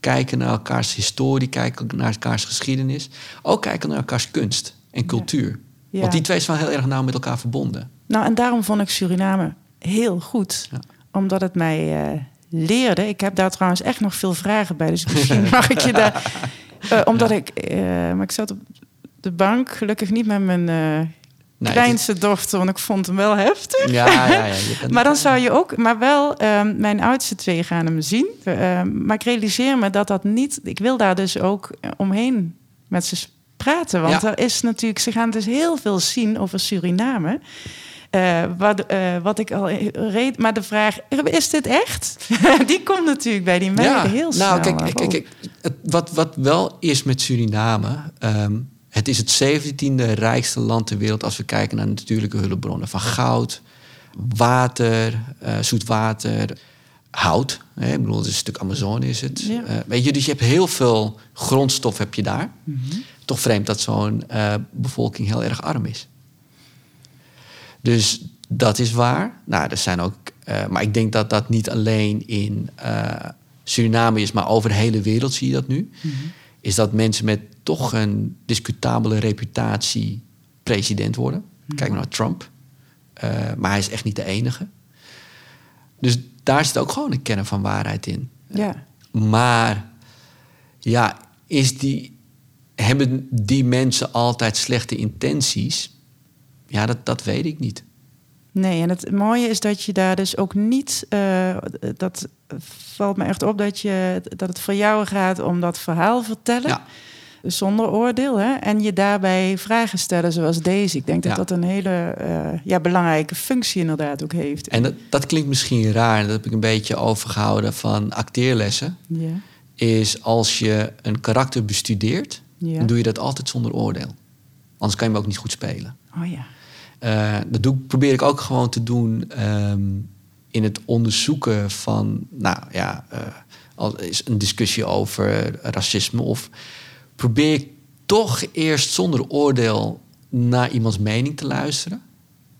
Kijken naar elkaars historie, kijken naar elkaars geschiedenis. Ook kijken naar elkaars kunst en cultuur. Ja. Want die twee zijn wel heel erg nauw met elkaar verbonden. Nou, en daarom vond ik Suriname heel goed. Ja. Omdat het mij eh, leerde. Ik heb daar trouwens echt nog veel vragen bij. Dus [LAUGHS] misschien mag ik je daar... [LAUGHS] Eh, omdat ik... eh, maar ik zat op de bank, gelukkig niet met mijn Nee, kleinste dochter. Want ik vond hem wel heftig. ja, ja, ja. [LAUGHS] Maar dan zou je ook, maar wel, ehm, mijn oudste twee gaan hem zien. Ehm, maar ik realiseer me dat dat niet, ik wil daar dus ook omheen met ze praten. Want Ja. er is natuurlijk, ze gaan dus heel veel zien over Suriname. Eh, wat, eh, wat ik al reed, maar de vraag, is dit echt? [LAUGHS] Die komt natuurlijk bij die meiden heel snel. Nou, kijk, kijk, kijk, wat, wat wel is met Suriname. ehm, het is het 17e rijkste land ter wereld als we kijken naar natuurlijke hulpbronnen. Van goud, water, eh, zoet water, hout. Hè? Ik bedoel, het is een stuk Amazone is het. Ja. Weet je, dus je hebt heel veel grondstof heb je daar. Mhm. Toch vreemd dat zo'n eh, bevolking heel erg arm is. Dus dat is waar. Nou, er zijn ook. eh, maar ik denk dat dat niet alleen in eh, Suriname is, maar over de hele wereld zie je dat nu. Is dat mensen met toch een discutabele reputatie president worden. Kijk maar naar Trump. Maar hij is echt niet de enige. Dus daar zit ook gewoon een kern van waarheid in. Ja, Maar ja, is die, hebben die mensen altijd slechte intenties? Ja, dat, dat weet ik niet. nee, en het mooie is dat je daar dus ook niet, eh, dat valt me echt op, dat, je, dat het voor jou gaat om dat verhaal vertellen. Ja, zonder oordeel. Hè? En je daarbij vragen stellen zoals deze. Ik denk dat Ja. dat een hele eh, ja, belangrijke functie inderdaad ook heeft. en dat, dat klinkt misschien raar. en Dat heb ik een beetje overgehouden van acteerlessen. ja, Is als je een karakter bestudeert, ja. dan doe je dat altijd zonder oordeel. Anders kan je hem ook niet goed spelen. Oh ja. Eh, dat doe, probeer ik ook gewoon te doen ehm, in het onderzoeken van, nou ja, eh, al is een discussie over racisme of probeer ik toch eerst zonder oordeel naar iemands mening te luisteren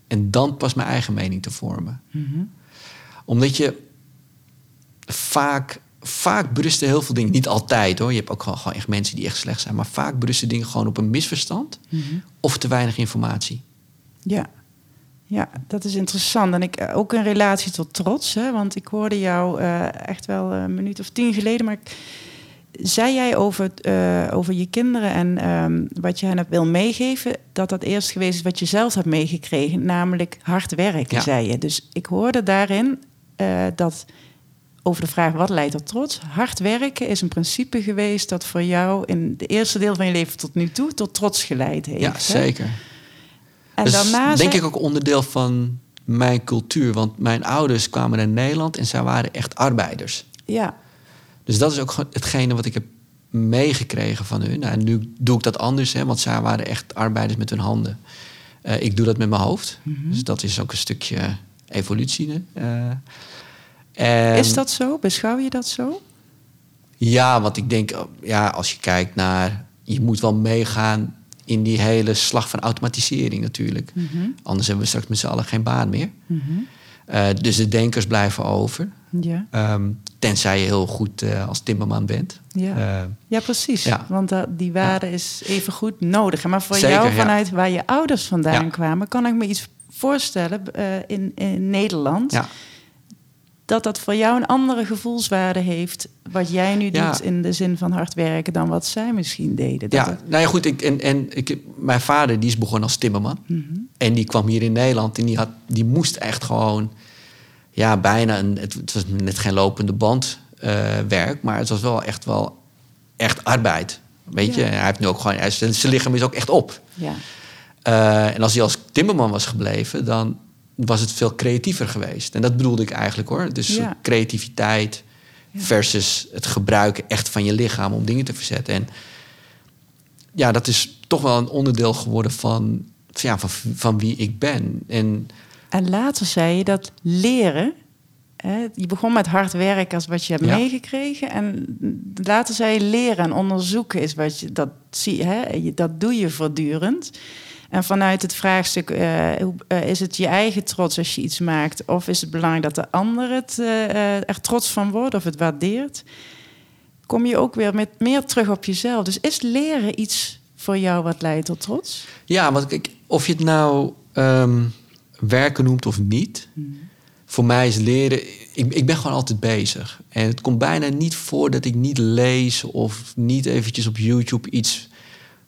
en dan pas mijn eigen mening te vormen. Mhm. Omdat je vaak, vaak berusten heel veel dingen, niet altijd hoor, je hebt ook gewoon, gewoon echt mensen die echt slecht zijn, maar vaak berusten dingen gewoon op een misverstand Mhm. of te weinig informatie. Ja. Ja, dat is interessant. En ik, eh, ook in relatie tot trots. Hè? Want ik hoorde jou eh, echt wel een minuut of tien geleden. Maar ik, zei jij over, eh, over je kinderen en ehm, wat je hen hebt wil meegeven... dat dat eerst geweest is wat je zelf hebt meegekregen. Namelijk hard werken, Ja. zei je. Dus ik hoorde daarin dat over de vraag wat leidt tot trots. Hard werken is een principe geweest dat voor jou... in het eerste deel van je leven tot nu toe tot trots geleid heeft. Ja, hè? zeker. En dat daarna denk ik ook onderdeel van mijn cultuur. Want mijn ouders kwamen naar Nederland en zij waren echt arbeiders. Ja, Dus dat is ook hetgene wat ik heb meegekregen van hun. Nou, en nu doe ik dat anders, hè, want zij waren echt arbeiders met hun handen. Eh, ik doe dat met mijn hoofd. Mhm. Dus dat is ook een stukje evolutie. hè. Eh, en- Is dat zo? Beschouw je dat zo? Ja, want ik denk, oh, ja, als je kijkt naar... Je moet wel meegaan in die hele slag van automatisering natuurlijk. Mhm. Anders hebben we straks met z'n allen geen baan meer. Mhm. Eh, dus de denkers blijven over. Ja, Ehm, tenzij je heel goed eh, als timmerman bent. ja. Eh, ja precies. ja. Want die waarde is even goed nodig. Maar voor Zeker, jou, vanuit waar je ouders vandaan kwamen, kan ik me iets voorstellen in, in Nederland. Dat dat voor jou een andere gevoelswaarde heeft. Wat jij nu Ja. doet in de zin van hard werken dan wat zij misschien deden. Dat ja, het- nou ja, goed. Ik, en en ik, mijn vader die is begonnen als timmerman. Mhm. En die kwam hier in Nederland en die, had, die moest echt gewoon... Ja, bijna een... Het, het was net geen lopende band eh, werk, maar het was wel echt wel echt arbeid. Weet je, Ja. hij heeft nu ook gewoon... hij Zijn lichaam is ook echt op. ja. Eh, en als hij als timmerman was gebleven, dan was het veel creatiever geweest. En dat bedoelde ik eigenlijk hoor. Dus Ja. creativiteit versus het gebruiken echt van je lichaam om dingen te verzetten. En ja, dat is toch wel een onderdeel geworden van, ja, van, van wie ik ben. En En later zei je dat leren. Hè, je begon met hard werken als wat je hebt Ja. meegekregen. En later zei je leren en onderzoeken is wat je dat zie. Hè, je- dat doe je voortdurend. En vanuit het vraagstuk: hoe- eh, is het je eigen trots als je iets maakt? Of is het belangrijk dat de ander het, eh, er trots van wordt of het waardeert? Kom je ook weer met meer terug op jezelf. Dus is leren iets voor jou wat leidt tot trots? ja, want of je het nou ehm, werken noemt of niet, voor mij is leren. Ik, ik ben gewoon altijd bezig. En het komt bijna niet voor dat ik niet lees of niet eventjes op YouTube iets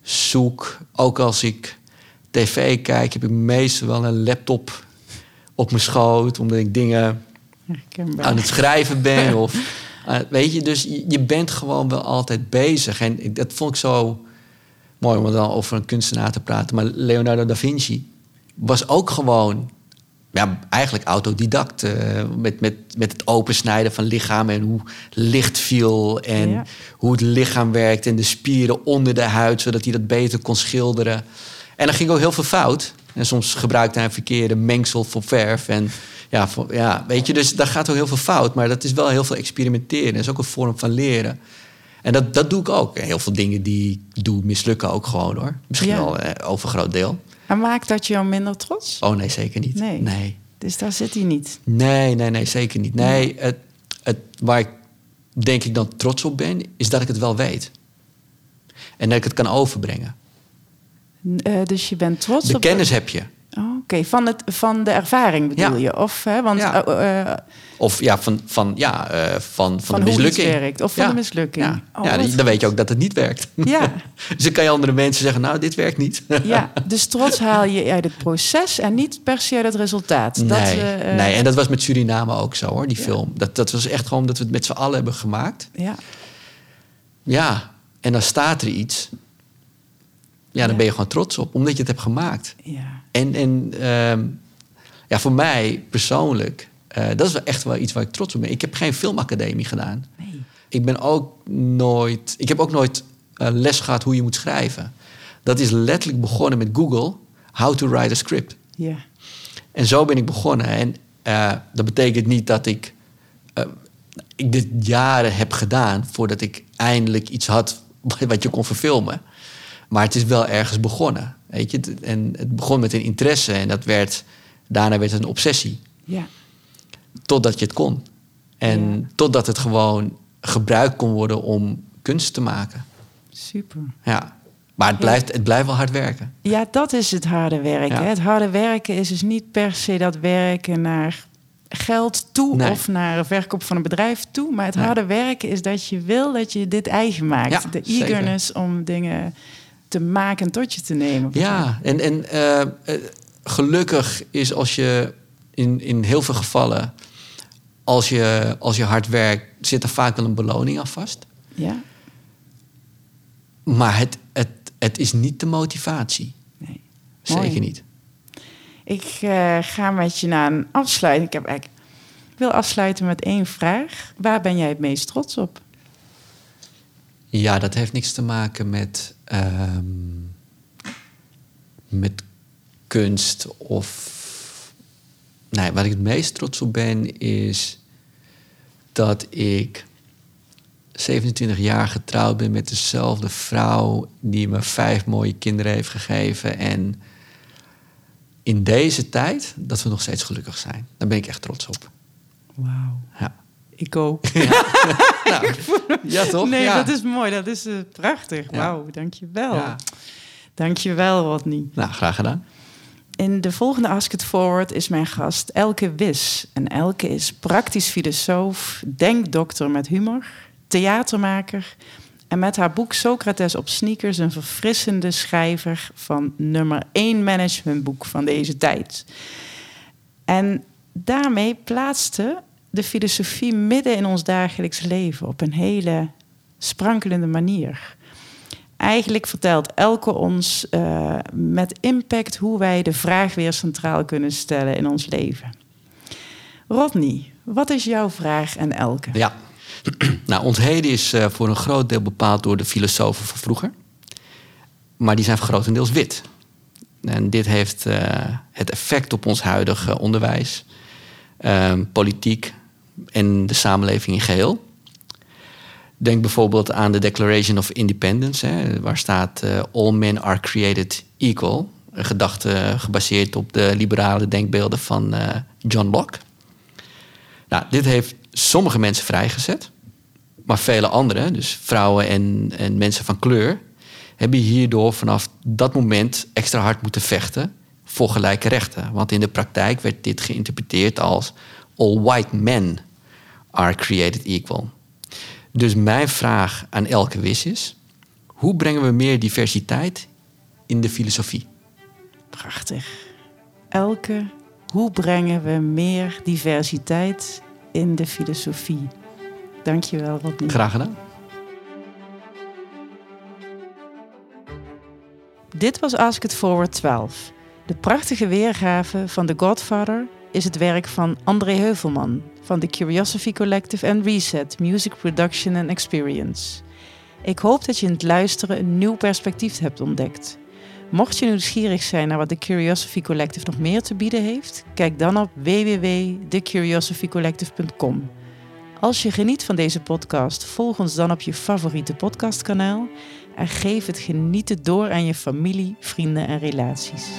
zoek. Ook als ik tv kijk, heb ik meestal wel een laptop op mijn schoot, omdat ik dingen aan het schrijven ben. [LAUGHS] Of, eh, weet je, dus je, je bent gewoon wel altijd bezig. En ik- dat vond ik zo mooi om dan over een kunstenaar te praten. Maar Leonardo da Vinci was ook gewoon ja, eigenlijk autodidact. eh, met, met, met het opensnijden van lichaam en hoe licht viel. En Ja. hoe het lichaam werkt en de spieren onder de huid, zodat hij dat beter kon schilderen. En er ging ook heel veel fout. En soms gebruikte hij een verkeerde mengsel voor verf. En ja, voor, ja, weet je, dus daar gaat ook heel veel fout. Maar dat is wel heel veel experimenteren. Dat is ook een vorm van leren. En dat, dat doe ik ook. En heel veel dingen die ik doe mislukken ook gewoon hoor. Misschien Ja. wel eh, over een groot deel. En maakt dat jou minder trots? Oh nee, zeker niet. Nee. nee. Dus daar zit hij niet. Nee, nee, nee, zeker niet. Nee, het, het, waar ik denk ik dan trots op ben, is dat ik het wel weet. En dat ik het kan overbrengen. Eh, dus je bent trots De op... kennis heb je. Oh, Oké, van, het, van de ervaring bedoel Ja. je? Of, hè, want, Ja. eh, eh, Of ja, van, van, ja, van, van, van de mislukking. werkt. Of van Ja. de mislukking. Ja, Oh, ja dan weet je ook dat het niet werkt. Ja. [LAUGHS] dus dan kan je andere mensen zeggen, nou, dit werkt niet. [LAUGHS] Ja, dus trots haal je uit het proces en niet per se uit het resultaat. Dat, nee, nee, en dat was met Suriname ook zo hoor, die film. Dat, dat was echt gewoon dat we het met z'n allen hebben gemaakt. Ja, Ja, en dan staat er iets. Ja, dan ben je gewoon trots op, omdat je het hebt gemaakt. ja. En, en ehm, ja, voor mij persoonlijk, eh, dat is wel echt wel iets waar ik trots op ben. Ik heb geen filmacademie gedaan. Nee. Ik ben ook nooit, ik heb ook nooit eh, les gehad hoe je moet schrijven. Dat is letterlijk begonnen met Google, how to write a script. Ja. En zo ben ik begonnen. En eh, dat betekent niet dat ik, eh, ik dit jaren heb gedaan voordat ik eindelijk iets had wat je kon verfilmen. Maar het is wel ergens begonnen. Weet je? En het begon met een interesse en dat werd, daarna werd het een obsessie. ja. Totdat je het kon. En Ja. totdat het gewoon gebruikt kon worden om kunst te maken. Super. Ja. Maar het blijft, het blijft wel hard werken. Ja, dat is het harde werken. Ja. Het harde werken is dus niet per se dat werken naar geld toe Nee. of naar een verkoop van een bedrijf toe. Maar het Nee. harde werken is dat je wil dat je dit eigen maakt. Ja, de zeker. eagerness om dingen te maken en tot je te nemen. Ja, en, en eh, eh, gelukkig is als je in, in heel veel gevallen, als je, als je hard werkt, zit er vaak wel een beloning aan vast. Ja? Maar het, het, het is niet de motivatie. Nee. Zeker Mooi. niet. Ik eh, ga met je naar een afsluiting. Ik, heb eigenlijk, ik wil afsluiten met één vraag. Waar ben jij het meest trots op? Ja, dat heeft niks te maken met, ehm, met kunst of. Nee, waar ik het meest trots op ben is dat ik 27 jaar getrouwd ben met dezelfde vrouw die me vijf mooie kinderen heeft gegeven. En in deze tijd dat we nog steeds gelukkig zijn. Daar ben ik echt trots op. Wauw. Ja. [LAUGHS] Ik ook. Nou, ja, toch? Nee, ja. dat is mooi. Dat is eh, prachtig. Ja. Wauw, dankjewel. Ja. Dankjewel, Rodney. Nou, graag gedaan. In de volgende Ask It Forward is mijn gast Elke Wis. En Elke is praktisch filosoof, denkdokter met humor, theatermaker... en met haar boek Socrates op sneakers... een verfrissende schrijver van nummer één managementboek van deze tijd. En daarmee plaatste de filosofie midden in ons dagelijks leven... op een hele sprankelende manier... Eigenlijk vertelt elke ons eh, met impact hoe wij de vraag weer centraal kunnen stellen in ons leven. Rodney, wat is jouw vraag aan Elke? Ja. [CLEARS THROAT] nou, ons heden is eh, voor een groot deel bepaald door de filosofen van vroeger. Maar die zijn grotendeels wit. En dit heeft eh, het effect op ons huidige onderwijs, eh, politiek en de samenleving in geheel. Denk bijvoorbeeld aan de Declaration of Independence, hè, waar staat eh, All men are created equal. Een gedachte gebaseerd op de liberale denkbeelden van eh, John Locke. Nou, dit heeft sommige mensen vrijgezet, maar vele anderen, dus vrouwen en, en mensen van kleur, hebben hierdoor vanaf dat moment extra hard moeten vechten voor gelijke rechten. Want in de praktijk werd dit geïnterpreteerd als all white men are created equal. Dus mijn vraag aan elke wis is: hoe brengen we meer diversiteit in de filosofie? Prachtig. Elke, hoe brengen we meer diversiteit in de filosofie? Dankjewel, Rodney. Graag gedaan. Dit was Ask It Forward 12. De prachtige weergave van The Godfather is het werk van André Heuvelman van de Curiosity Collective en Reset Music Production and Experience. Ik hoop dat je in het luisteren een nieuw perspectief hebt ontdekt. Mocht je nieuwsgierig zijn naar wat de Curiosity Collective nog meer te bieden heeft, kijk dan op www.thecuriositycollective.com. Als je geniet van deze podcast, volg ons dan op je favoriete podcastkanaal en geef het genieten door aan je familie, vrienden en relaties.